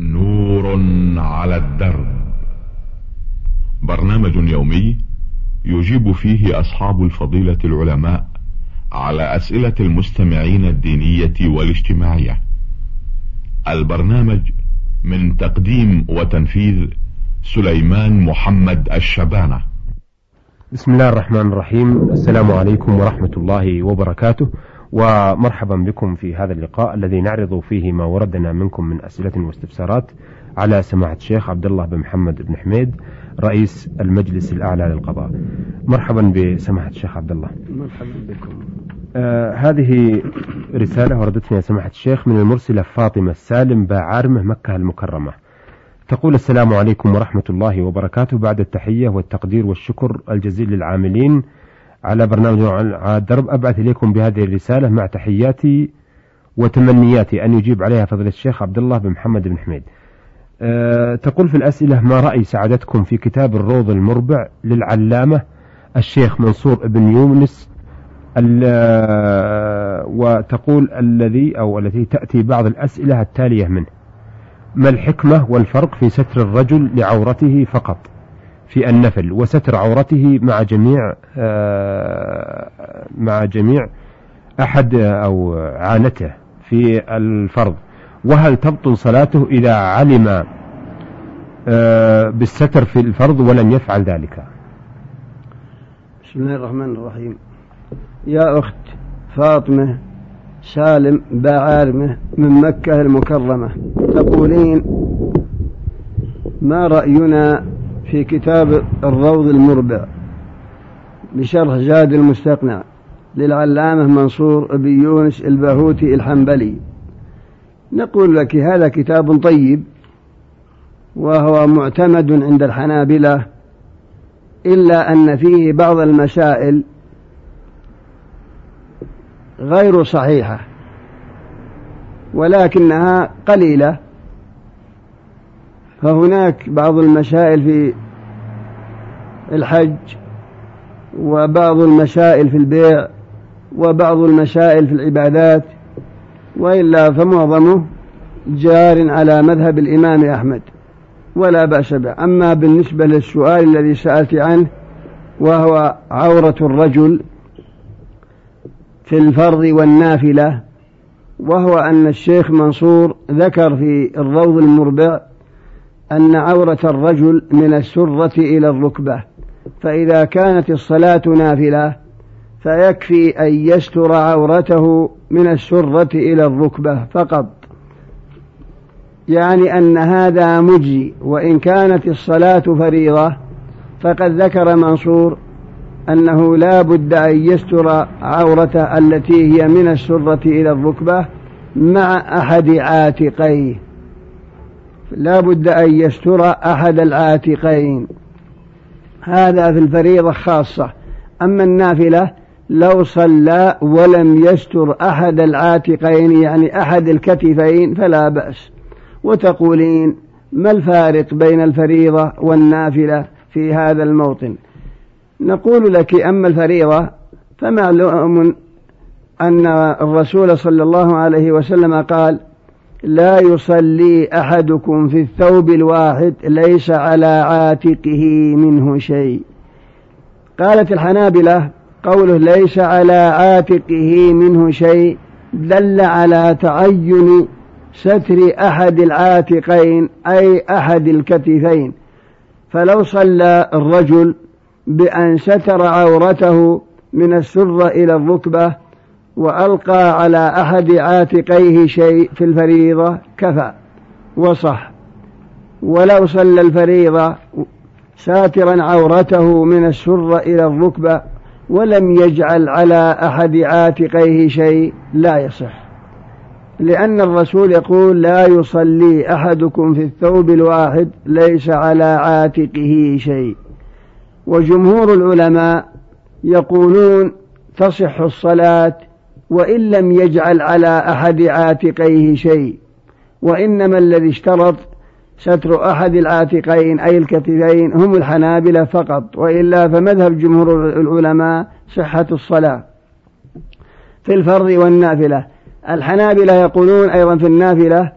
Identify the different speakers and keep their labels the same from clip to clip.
Speaker 1: نور على الدرب. برنامج يومي يجيب فيه أصحاب الفضيلة العلماء على أسئلة المستمعين الدينية والاجتماعية. البرنامج من تقديم وتنفيذ سليمان محمد الشبانة.
Speaker 2: بسم الله الرحمن الرحيم. السلام عليكم ورحمة الله وبركاته. ومرحبا بكم في هذا اللقاء الذي نعرض فيه ما وردنا منكم من أسئلة واستفسارات على سماحة الشيخ عبد الله بن محمد بن حميد رئيس المجلس الأعلى للقضاء. مرحبا بسماحة الشيخ عبد الله.
Speaker 3: مرحبا بكم.
Speaker 2: آه هذه رسالة وردتني سماحة الشيخ من المرسلة فاطمة السالم باعارمة مكة المكرمة. تقول السلام عليكم ورحمة الله وبركاته. بعد التحية والتقدير والشكر الجزيل للعاملين على برنامج على الدرب أبعث إليكم بهذه الرسالة مع تحياتي وتمنياتي أن يجيب عليها فضل الشيخ عبد الله بن محمد بن حميد. أه تقول في الأسئلة ما رأي سعادتكم في كتاب الروض المربع للعلامة الشيخ منصور بن يونس وتقول الذي أو التي تأتي بعض الأسئلة التالية منه ما الحكمة والفرق في ستر الرجل لعورته فقط؟ في النفل وستر عورته مع جميع مع جميع أحد أو عانته في الفرض. وهل تبطل صلاته إذا علم بالستر في الفرض ولم يفعل ذلك؟
Speaker 3: بسم الله الرحمن الرحيم. يا أخت فاطمة سالم باعارمة من مكة المكرمة تقولين ما رأينا في كتاب الروض المربع بشرح زاد المستقنع للعلامة منصور بن يونس الباهوتي الحنبلي. نقول لك هذا كتاب طيب وهو معتمد عند الحنابلة إلا أن فيه بعض المسائل غير صحيحة ولكنها قليلة. فهناك بعض المسائل في الحج وبعض المسائل في البيع وبعض المسائل في العبادات وإلا فمعظمه جار على مذهب الإمام أحمد ولا بأس به. أما بالنسبة للسؤال الذي سألت عنه وهو عورة الرجل في الفرض والنافلة وهو أن الشيخ منصور ذكر في الروض المربع أن عورة الرجل من السرة إلى الركبة فإذا كانت الصلاة نافلة فيكفي أن يستر عورته من السرة إلى الركبة فقط. يعني أن هذا مجزي وإن كانت الصلاة فريضة فقد ذكر منصور أنه لا بد أن يستر عورته التي هي من السرة إلى الركبة مع أحد عاتقيه. لا بد أن يستر أحد العاتقين. هذا في الفريضة خاصة. أما النافلة لو صلى ولم يستر أحد العاتقين يعني أحد الكتفين فلا بأس. وتقولين ما الفارق بين الفريضة والنافلة في هذا الموطن؟ نقول لك أما الفريضة فمعلوم أن الرسول صلى الله عليه وسلم قال لا يصلي أحدكم في الثوب الواحد ليس على عاتقه منه شيء. قالت الحنابلة قوله ليس على عاتقه منه شيء دل على تعين ستر أحد العاتقين أي أحد الكتفين. فلو صلى الرجل بأن ستر عورته من السرة إلى الركبة وألقى على أحد عاتقيه شيء في الفريضة كفى وصح. ولو صلى الفريضة ساترا عورته من السرة إلى الركبة ولم يجعل على أحد عاتقيه شيء لا يصح. لأن الرسول يقول لا يصلي أحدكم في الثوب الواحد ليس على عاتقه شيء. وجمهور العلماء يقولون تصح الصلاة وإن لم يجعل على أحد عاتقيه شيء وإنما الذي اشترط ستر أحد العاتقين أي الكتفين هم الحنابلة فقط وإلا فمذهب جمهور العلماء صحة الصلاة. في الفرض والنافلة الحنابلة يقولون أيضا في النافلة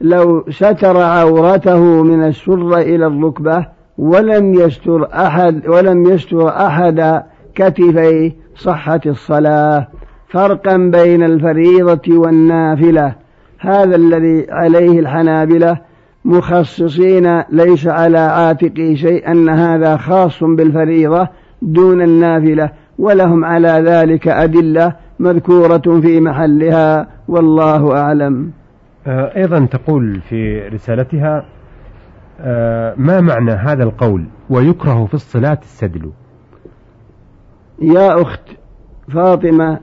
Speaker 3: لو ستر عورته من السرة إلى الركبة ولم يستر أحد ولم يستر أحد كتفيه صحت الصلاة. فرقا بين الفريضة والنافلة. هذا الذي عليه الحنابلة مخصصين ليس على عاتقه شيء أن هذا خاص بالفريضة دون النافلة ولهم على ذلك أدلة مذكورة في محلها والله أعلم.
Speaker 2: آه، أيضا تقول في رسالتها آه، ما معنى هذا القول؟ ويكره في الصلاة السدل.
Speaker 3: يا أخت فاطمة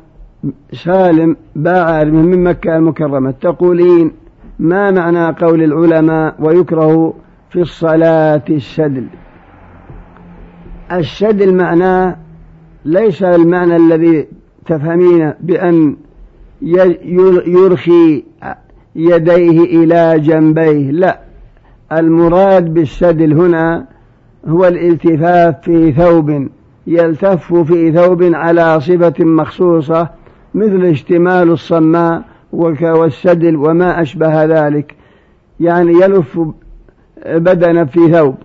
Speaker 3: سالم باعر من مكة المكرمة. تقولين ما معنى قول العلماء ويكره في الصلاة الشدل الشدل معناه ليس المعنى الذي تفهمين بأن يرخي يديه إلى جنبيه. لا المراد بالشدل هنا هو الالتفاف في ثوب يلتف في ثوب على صفة مخصوصة مثل اشتمال الصماء والسدل وما أشبه ذلك. يعني يلف بدنا في ثوب.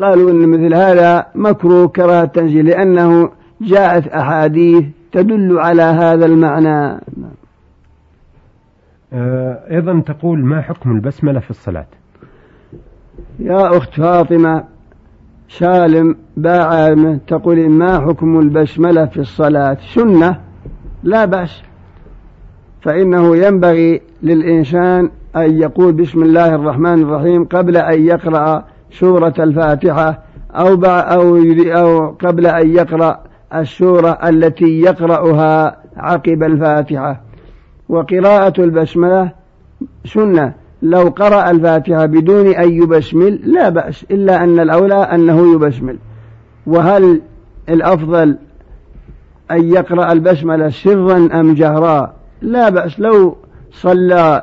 Speaker 3: قالوا إن مثل هذا مكروه كراهة تنزيل لأنه جاءت أحاديث تدل على هذا المعنى.
Speaker 2: آه، أيضا تقول ما حكم البسملة في الصلاة؟
Speaker 3: يا أخت فاطمة سالم باع تقول ما حكم البسملة في الصلاة؟ سنة. لا بأس. فإنه ينبغي للإنسان أن يقول بسم الله الرحمن الرحيم قبل أن يقرأ سورة الفاتحة أو أو أو قبل أن يقرأ السورة التي يقرأها عقب الفاتحة. وقراءة البسملة سنة. لو قرأ الفاتحة بدون أن يبسمل لا بأس إلا أن الأولى أنه يبسمل. وهل الأفضل أن يقرأ البسملة سرا أم جهرا. لا بأس لو صلى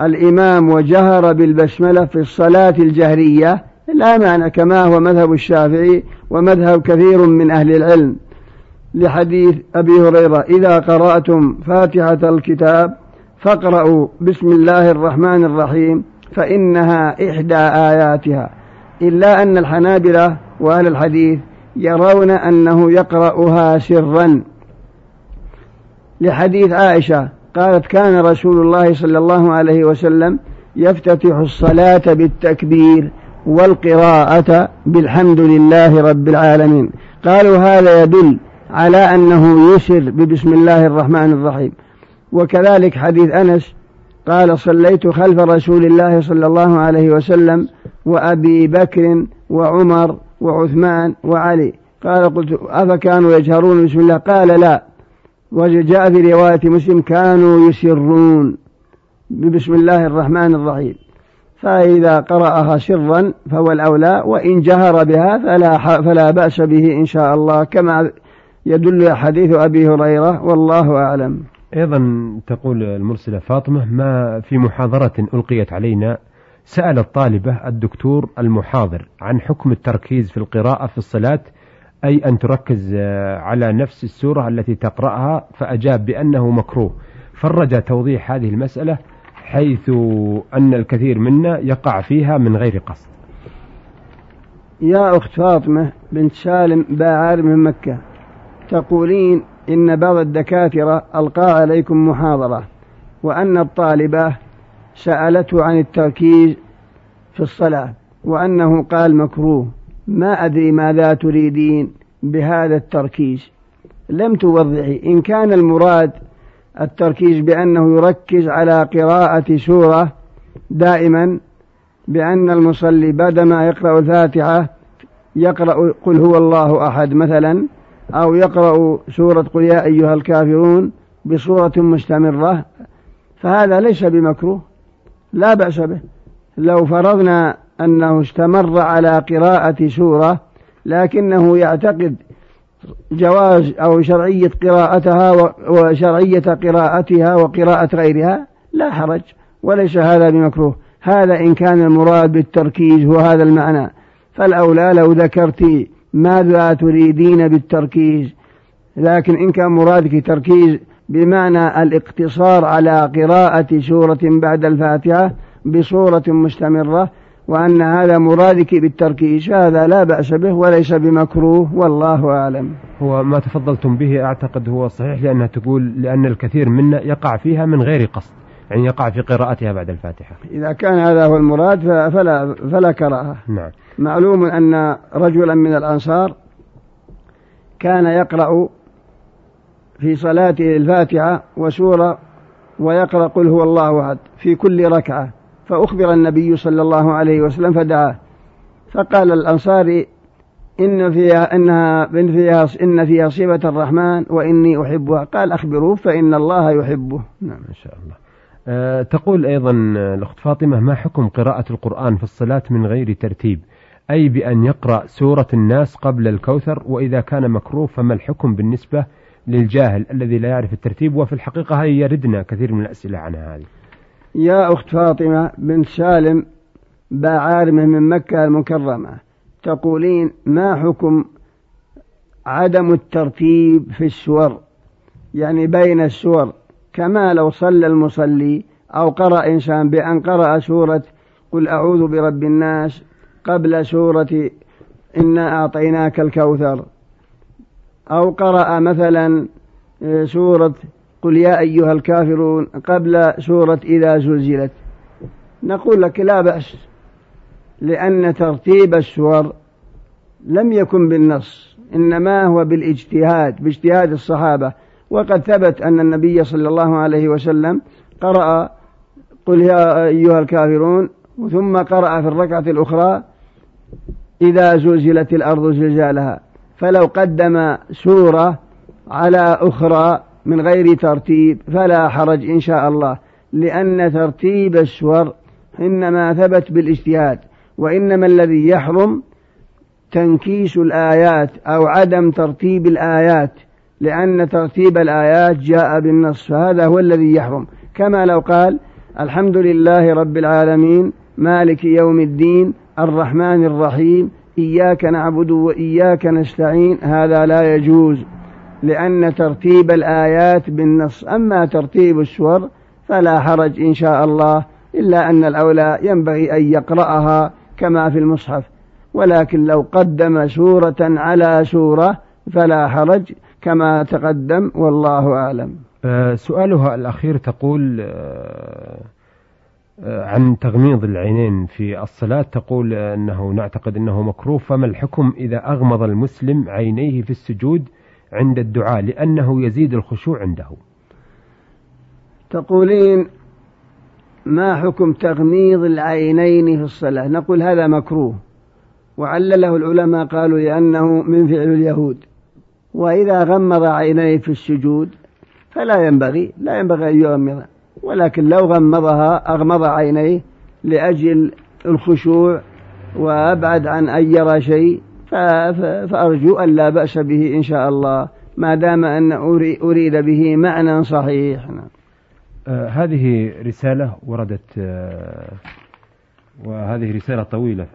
Speaker 3: الإمام وجهر بالبسملة في الصلاة الجهرية لا معنى كما هو مذهب الشافعي ومذهب كثير من أهل العلم. لحديث أبي هريرة إذا قرأتم فاتحة الكتاب فاقرأوا بسم الله الرحمن الرحيم فإنها إحدى آياتها. إلا أن الحنابلة وأهل الحديث يرون أنه يقرأها سرا. لحديث عائشة قالت كان رسول الله صلى الله عليه وسلم يفتتح الصلاة بالتكبير والقراءة بالحمد لله رب العالمين. قالوا هذا يدل على أنه يسر ببسم الله الرحمن الرحيم. وكذلك حديث أنس قال صليت خلف رسول الله صلى الله عليه وسلم وأبي بكر وعمر وعثمان وعلي. قال قلت أفكانوا يجهرون بسم الله؟ قال لا. وجاء في رواية مسلم كانوا يسرون ببسم الله الرحمن الرحيم. فإذا قرأها سرا فهو الأولى وإن جهر بها فلا, فلا بأس به إن شاء الله كما يدل حديث أبي هريرة والله أعلم.
Speaker 2: أيضا تقول المرسلة فاطمة ما في محاضرة ألقيت علينا سأل الطالبة الدكتور المحاضر عن حكم التركيز في القراءة في الصلاة أي أن تركز على نفس السورة التي تقرأها فأجاب بأنه مكروه. فرج توضيح هذه المسألة حيث أن الكثير منا يقع فيها من غير قصد.
Speaker 3: يا أخت فاطمة بنت سالم باعار من مكة تقولين إن بعض الدكاترة ألقى عليكم محاضرة وأن الطالبة سألته عن التركيز في الصلاة وأنه قال مكروه ما أدري ماذا تريدين بهذا التركيز. لم توضحي إن كان المراد التركيز بأنه يركز على قراءة سورة دائما بأن المصلي بعدما يقرأ الفاتحة يقرأ قل هو الله أحد مثلا أو يقرأ سورة قل يا أيها الكافرون بصورة مستمرة فهذا ليس بمكروه. لا بأس به. لو فرضنا أنه استمر على قراءة سورة لكنه يعتقد جواز أو شرعية قراءتها وشرعية قراءتها وقراءة غيرها لا حرج وليس هذا بمكروه. هذا إن كان المراد بالتركيز هو هذا المعنى. فالأولى لو ذكرت ماذا تريدين بالتركيز لكن إن كان مرادك تركيز بمعنى الاقتصار على قراءة سورة بعد الفاتحة بصورة مستمرة وأن هذا مرادك بالتركيز هذا لا بأس به وليس بمكروه والله أعلم.
Speaker 2: هو ما تفضلتم به أعتقد هو صحيح لأنها تقول لأن الكثير منا يقع فيها من غير قصد يعني يقع في قراءتها بعد الفاتحة.
Speaker 3: إذا كان هذا هو المراد فلا, فلا كراهة.
Speaker 2: نعم.
Speaker 3: معلوم أن رجلا من الأنصار كان يقرأ في صلاته الفاتحة وسورة ويقرأ قل هو الله أحد في كل ركعة. فأخبر النبي صلى الله عليه وسلم فدعاه فقال الأنصاري إن فيها إنها إن فيها إن فيها صفة الرحمن وإني أحبها. قال أخبروه فإن الله يحبه.
Speaker 2: نعم إن شاء الله. أه تقول أيضا الأخت فاطمة ما حكم قراءة القرآن في الصلاة من غير ترتيب؟ أي بأن يقرأ سورة الناس قبل الكوثر؟ وإذا كان مكروه فما الحكم بالنسبة للجاهل الذي لا يعرف الترتيب وفي الحقيقة هي يردنا كثير من الأسئلة عنها هذه.
Speaker 3: يا أخت فاطمة بنت سالم باعارمه من مكة المكرمة تقولين ما حكم عدم الترتيب في السور؟ يعني بين السور كما لو صلى المصلي أو قرأ إنسان بأن قرأ سورة قل أعوذ برب الناس قبل سورة إنا أعطيناك الكوثر. أو قرأ مثلا آه، سورة قل يا أيها الكافرون قبل سورة إذا زلزلت. نقول لك لا بأس لأن ترتيب السور لم يكن بالنص إنما هو بالاجتهاد باجتهاد الصحابة. وقد ثبت أن النبي صلى الله عليه وسلم قرأ قل يا أيها الكافرون ثم قرأ في الركعة الأخرى إذا زلزلت الأرض زلزالها. فلو قدم سورة على أخرى من غير ترتيب فلا حرج إن شاء الله لأن ترتيب السور إنما ثبت بالاجتهاد وإنما الذي يحرم تنكيس الآيات أو عدم ترتيب الآيات لأن ترتيب الآيات جاء بالنص فهذا هو الذي يحرم. كما لو قال الحمد لله رب العالمين مالك يوم الدين الرحمن الرحيم إياك نعبد وإياك نستعين هذا لا يجوز لأن ترتيب الآيات بالنص أما ترتيب السور فلا حرج إن شاء الله إلا أن الأولى ينبغي أن يقرأها كما في المصحف. ولكن لو قدم سورة على سورة فلا حرج كما تقدم والله أعلم.
Speaker 2: أه سؤالها الأخير تقول أه عن تغميض العينين في الصلاة تقول أنه نعتقد أنه مكروه فما الحكم إذا أغمض المسلم عينيه في السجود عند الدعاء لأنه يزيد الخشوع عنده؟
Speaker 3: تقولين ما حكم تغميض العينين في الصلاة؟ نقول هذا مكروه. وعلله العلماء قالوا لأنه من فعل اليهود. وإذا غمض عينيه في السجود فلا ينبغي لا ينبغي أن يغمض. ولكن لو غمضها أغمض عينيه لأجل الخشوع وأبعد عن أن يرى شيء فأرجو أن لا بأس به إن شاء الله ما دام أن أريد به معنى صحيح نعم.
Speaker 2: آه هذه رسالة وردت آه وهذه رسالة طويلة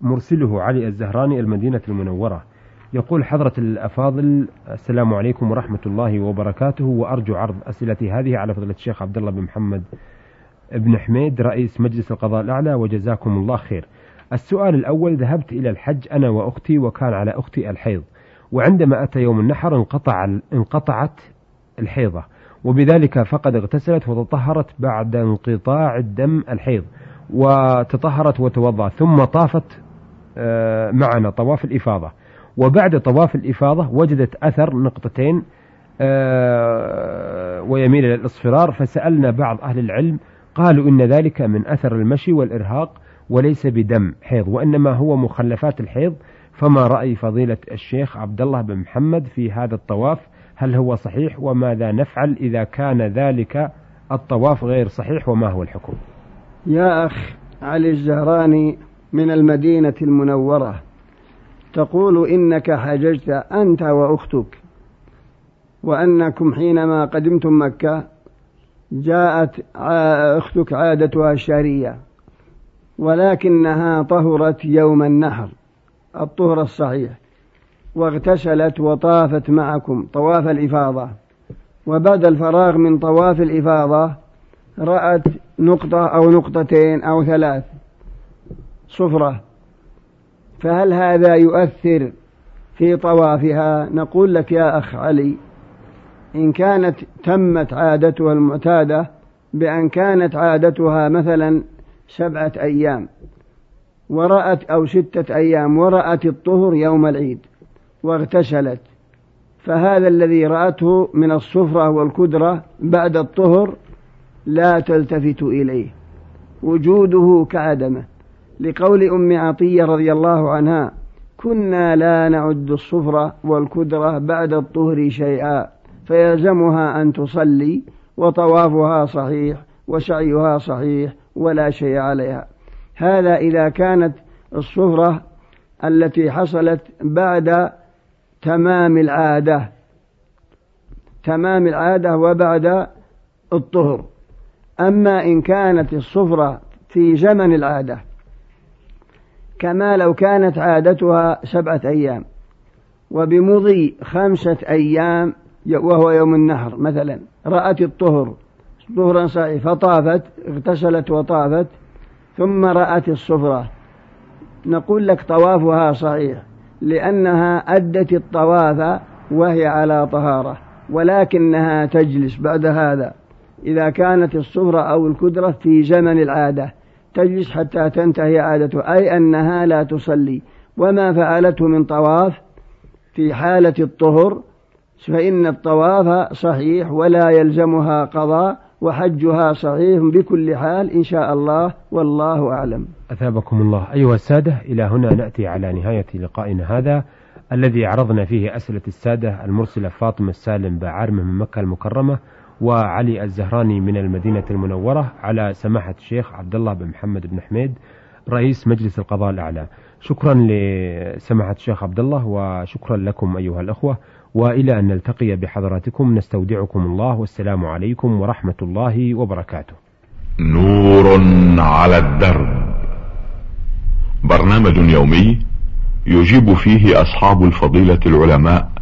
Speaker 2: مرسله علي الزهراني المدينة المنورة يقول حضرة الأفاضل السلام عليكم ورحمة الله وبركاته وأرجو عرض أسئلتي هذه على فضيلة الشيخ عبد الله بن محمد بن حميد رئيس مجلس القضاء الأعلى وجزاكم الله خير. السؤال الأول ذهبت إلى الحج أنا وأختي وكان على أختي الحيض وعندما أتى يوم النحر انقطع انقطعت الحيضة وبذلك فقد اغتسلت وتطهرت بعد انقطاع الدم الحيض وتطهرت وتوضأ ثم طافت آه، معنا طواف الإفاضة. وبعد طواف الإفاضة وجدت أثر نقطتين آه، ويميل إلى الإصفرار فسألنا بعض أهل العلم قالوا إن ذلك من أثر المشي والإرهاق وليس بدم حيض وإنما هو مخلفات الحيض. فما رأي فضيلة الشيخ عبد الله بن محمد في هذا الطواف؟ هل هو صحيح؟ وماذا نفعل إذا كان ذلك الطواف غير صحيح؟ وما هو الحكم؟
Speaker 3: يا أخ علي الزهراني من المدينة المنورة. تقول إنك حججت أنت وأختك وأنكم حينما قدمتم مكة جاءت أختك عادتها الشهرية ولكنها طهرت يوم النحر الطهر الصحيح واغتسلت وطافت معكم طواف الإفاضة. وبعد الفراغ من طواف الإفاضة رأت نقطة أو نقطتين أو ثلاث. صفرة. فهل هذا يؤثر في طوافها؟ نقول لك يا أخ علي إن كانت تمت عادتها المعتادة بأن كانت عادتها مثلا سبعة أيام ورأت أو ستة أيام ورأت الطهر يوم العيد واغتسلت فهذا الذي رأته من الصفرة والكدرة بعد الطهر لا تلتفت إليه وجوده كعدمه. لقول أم عطية رضي الله عنها كنا لا نعد الصفرة والكدرة بعد الطهر شيئا فيلزمها أن تصلي وطوافها صحيح وسعيها صحيح ولا شيء عليها. هذا إذا كانت الصفرة التي حصلت بعد تمام العادة تمام العادة وبعد الطهر. أما إن كانت الصفرة في زمن العادة كما لو كانت عادتها سبعة أيام وبمضي خمسة أيام وهو يوم النحر مثلا رأت الطهر ظهرا صحيح فطافت اغتسلت وطافت ثم رأت الصفرة. نقول لك طوافها صحيح لأنها أدت الطواف وهي على طهارة ولكنها تجلس بعد هذا إذا كانت الصفرة أو الكدرة في زمن العادة. تجلس حتى تنتهي عادته أي أنها لا تصلي. وما فعلته من طواف في حالة الطهر فإن الطواف صحيح ولا يلزمها قضاء وحجها صحيح بكل حال إن شاء الله والله أعلم.
Speaker 2: أثابكم الله. أيها السادة إلى هنا نأتي على نهاية لقائنا هذا الذي عرضنا فيه أسئلة السادة المرسلة فاطمة السالم بعارمة من مكة المكرمة. وعلي الزهراني من المدينة المنورة على سماحة الشيخ عبد الله بن محمد بن حميد رئيس مجلس القضاء الأعلى. شكرا لسماحة الشيخ عبد الله وشكرا لكم أيها الأخوة وإلى أن نلتقي بحضراتكم نستودعكم الله والسلام عليكم ورحمة الله وبركاته.
Speaker 1: نور على الدرب. برنامج يومي يجيب فيه أصحاب الفضيلة العلماء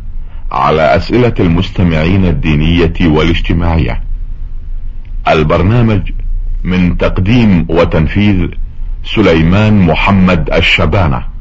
Speaker 1: على أسئلة المستمعين الدينية والاجتماعية. البرنامج من تقديم وتنفيذ سليمان محمد الشبانة.